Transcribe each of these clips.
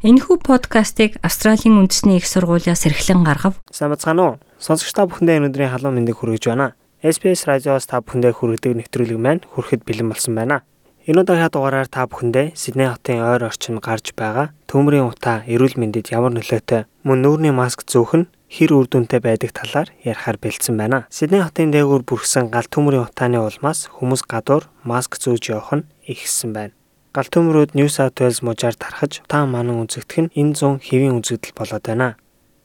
Энэхүү подкастыг Австралийн үндэсний их сургуулиас эрхлэн гаргав. Сайн бацгаана уу? Сонсогч та бүхэндээ өнөөдрийн халуун мэндийг хүргэж байна. SBS радиоос та бүхэндээ хүргэдэг нэвтрүүлэг маань хүрэхэд бэлэн болсон байна. Энэ удаагийн дугаараар та бүхэндээ Сидней хотын ойр орчинд гарч байгаа төмрийн утаа эрүүл мэндэд ямар нөлөөтэй мөн нүүрний маск зөөх нь хэр үр дүнтэй байдаг талаар ярихаар бэлдсэн байна. Сидней хотын дээгүүр бүрхсэн гал төмрийн утааны улмаас хүмүүс гадуур маск зөөж явах нь ихссэн байна. Гал төмрүүд New South Wales мужаар тархаж утаан манан үзэгдэх нь энэ зүүн хэвийн үзэгдэл болоод байна.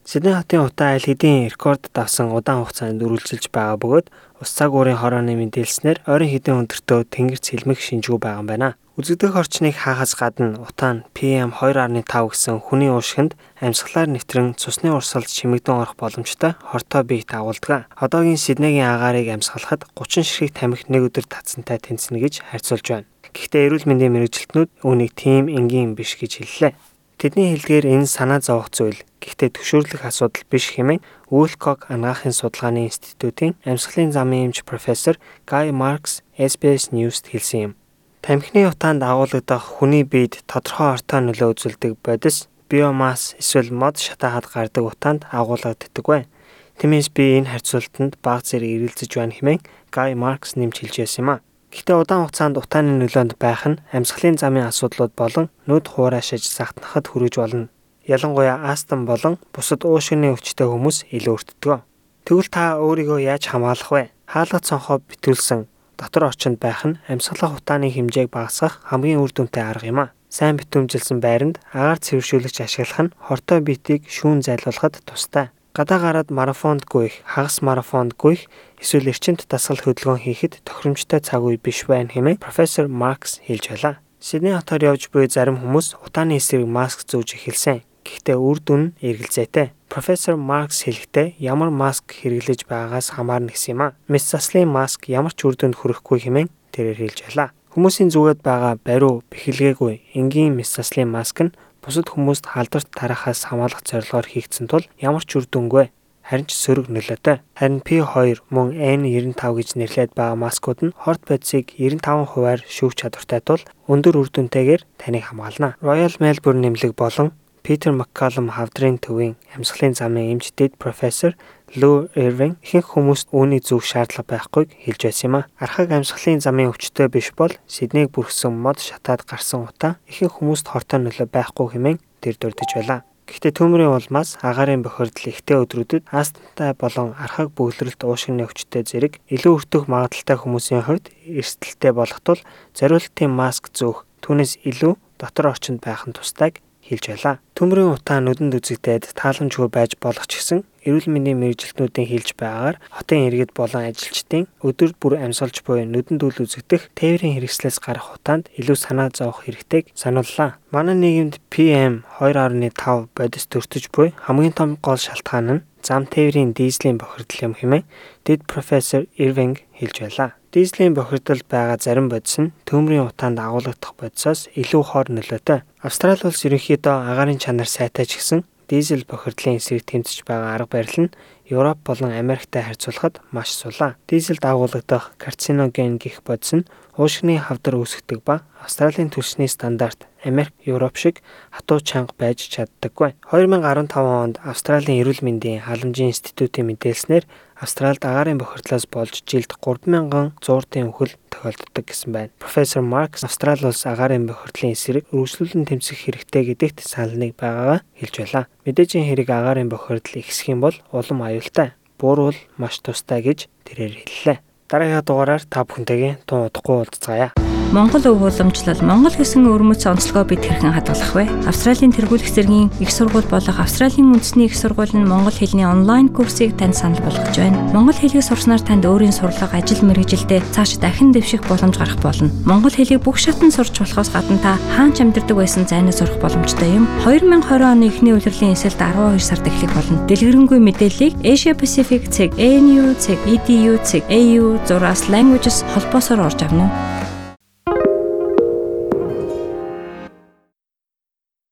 Сидней хотын утаа аль хэдийн рекорд давсан удаан хугацаанд үргэлжилж байгаа бөгөөд ус цаг уурын хорооны мэдээлснээр ойрын хэдэн өндөртөө тэнгэр цэлмэх шинжгүй байгаа юм байна. Үзэгдэх орчныг хаахаас гадна утаа нь PM2.5 гэсэн хүний уушгинд амьсгалаар нэвтрэн цусны урсгалд чимэгдэн орох боломжтой хортой биет агуулдаг. Одоогийн Сиднейгийн агаарыг амьсгалахад 30 ширхэг тамхи нэг өдөр татсантай тэнцэнэ гэж харьцуулж байна. Гэхдээ эрүүл мэндийн мэрэгжилтнүүд үүнийг тийм энгийн биш гэж хэллээ. Тэдний хэлдгээр энэ санаа зовох зүйл гэхдээ төвшөөрлөх асуудал биш хэмээн Woolcock анагаахын судалгааны институтын амьсгалын замын эмч профессор Guy Marks SBS News-д хэлсэн юм. Тамхины утаанд агуулгадах хүний биед тодорхой ортой нөлөө үзүүлдэг бодис биомасс эсвэл мод шатаагаад гардаг утаанд агуулгаддаг бай. Тиймээс би энэ харьцуултанд баг зэрэг эргэлзэж байна хэмээн Guy Marks нэмж хэлж байсан юм а. Гэхдээ удаан хугацаанд утааны нөлөөнд байх нь амьсгалын замын асуудлууд болон нүд хуурайшиж сахтнахад хүрэж болно. Ялангуяа астм болон бусад уушгины өвчтөй хүмүүс илүү өртдөг. Тэгвэл та өөрийгөө яаж хамгаалах вэ? Хаалга цонхоо битүүлсэн дотор орчинд байх нь амьсгалах утааны хэмжээг багасгах хамгийн үр дүнтэй арга юм а. Сайн битүүмжилсэн байранд агаар цэвэршүүлэгч ашиглах нь хортой биетийг шүүн зайлуулахад тустай гадаа гараад марафонд гүйх, хагас марафонд гүйх эсвэл эрчимт дасгал хөдөлгөөн хийхэд тохиромжтой цаг үе биш байна хэмээн профессор Маркс хэлж байлаа. Сидней хотоор явж буй зарим хүмүүс утааны эсрэг маск зүүж эхэлсэн. Гэхдээ үр дүн нь эргэлзээтэй. Профессор Маркс хэлэхдээ ямар маск хэрэглэж байгаагаас хамаарна гэсэн юм а. Мис заслын маск ямар ч үр дүнд хүрэхгүй хэмээн тэрээр хэлж байлаа. Хүмүүсийн зүгээд байгаа бариу бэхэлгээгүй энгийн мис заслын маск нь бусад хүмүүст халдварт тарахаас хамгаалах зорилгоор хийгдсэн тул ямар ч үр дүнгүй харин ч сөрөг нөлөөтэй. Харин P2 мөн N95 гэж нэрлээд байгаа маскууд нь хорт бодисыг 95 хувиар шүүх чадвартай тул өндөр үр дүнтэйгээр таныг хамгаална. Royal Melbourne нэмлэг болон Питер Маккалум хавдрын төвийн амьсгалын замын эмч дэд профессор Лу Ирвин ихэнх хүмүүст үүний зөв шаардлага байхгүйг хэлж байсан юм а. Архаг амьсгалын замын өвчтөй биш бол Сиднейг бүрхсэн мод шатаад гарсан утаа ихэнх хүмүүст хортой нөлөө байхгүй хэмээн тэр дурдж байлаа. Гэхдээ төмрийн улмаас агаарын бохирдол ихтэй өдрүүдэд астмтай болон архаг бөглөрөлт уушгины өвчтөй зэрэг илүү өртөх магадaltaй хүмүүсийн хувьд эрсдэлтэй болох тул зориултын маск зөөх түүнээс илүү дотор орчинд байх нь тусдайг хэлж байлаа. Төмрийн утаа нүдэнд үзэгдээд тааламжгүй байж болох ч гэсэн эрүүл мэндийн мэрэгжилтнүүдийн хэлж байгаагаар хотын иргэд болон ажилчдын өдөр бүр амьсгалж буй нүдэнд үл үзэгдэх тээврийн хэрэгслээс гарах утаанд илүү санаа зовох хэрэгтэйг санууллаа. Манай нийгэмд PM 2.5 бодис төртөж буй хамгийн том гол шалтгаан нь зам тээврийн дизелийн бохирдол юм хэмээн дэд профессор Ирвинг хэлж байлаа. Дизелийн бохирдол байгаа зарим бодис нь төмрийн утаанд агуулгадах бодисоос илүү хор нөлөөтэй. Австрали улс ерөнхийдөө агаарын чанар сайтай ч гэсэн дизель бохирдлын эсрэг тэмцэж байгаа арга барил нь Европ болон Америктай харьцуулахад маш сулаа. Дизелд агуулгадах карциноген гэх бодис нь уушгины хавдар үүсгдэг ба Австралийн түлшний стандарт Америк, Европ шиг хатуу чанга байж чаддаггүй. 2015 онд Австралийн эрүүл мэндийн халамжийн институтын мэдээлснээр Австралид агаарын бохирдлоос болж жилд 3100 үхэл тохиолддог гэсэн байна. Профессор Маркс Австрали улс агаарын бохирдлын эсрэг үргэлжлүүлэн тэмцэх хэрэгтэй гэдэгт санал нэг байгаагаа хэлж байлаа. Мэдээжийн хэрэг агаарын бохирдол ихсэх юм бол улам аюултай. Буурвал маш тустай гэж тэрээр хэллээ. Дараагийн дугаараар та бүхэнтэйгээ тун удахгүй уулзцаая. Монгол өв уламжлал Монгол гэсэн өрмөц онцлогоо бид хэрхэн хадгалах вэ? Австралийн тэргуулах зэргийн их сургууль болох Австралийн үндэсний их сургууль нь монгол хэлний онлайн курсыг танд санал болгож байна. Монгол хэлийг сурснаар танд өөрийн сурлага, ажил мэргэжилдээ цааш дахин дэвших боломж гарах болно. Монгол хэлийг бүх шатнд сурч болохоос гадна та хаанч амьдардаг байсан зайнаа сурах боломжтой юм. 2020 оны эхний улирлын эсэлд 12 сард эхлэх болно. Дэлгэрэнгүй мэдээллийг Asia Pacific цэг, ANU цэг, EDU цэг, AU зураас languages холбоосоор орж авна уу?